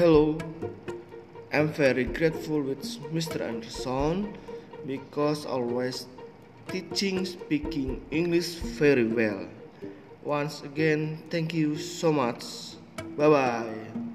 Hello, I'm very grateful with Mr. Anderson because always teaching speaking English very well. Once again, thank you so much. Bye bye.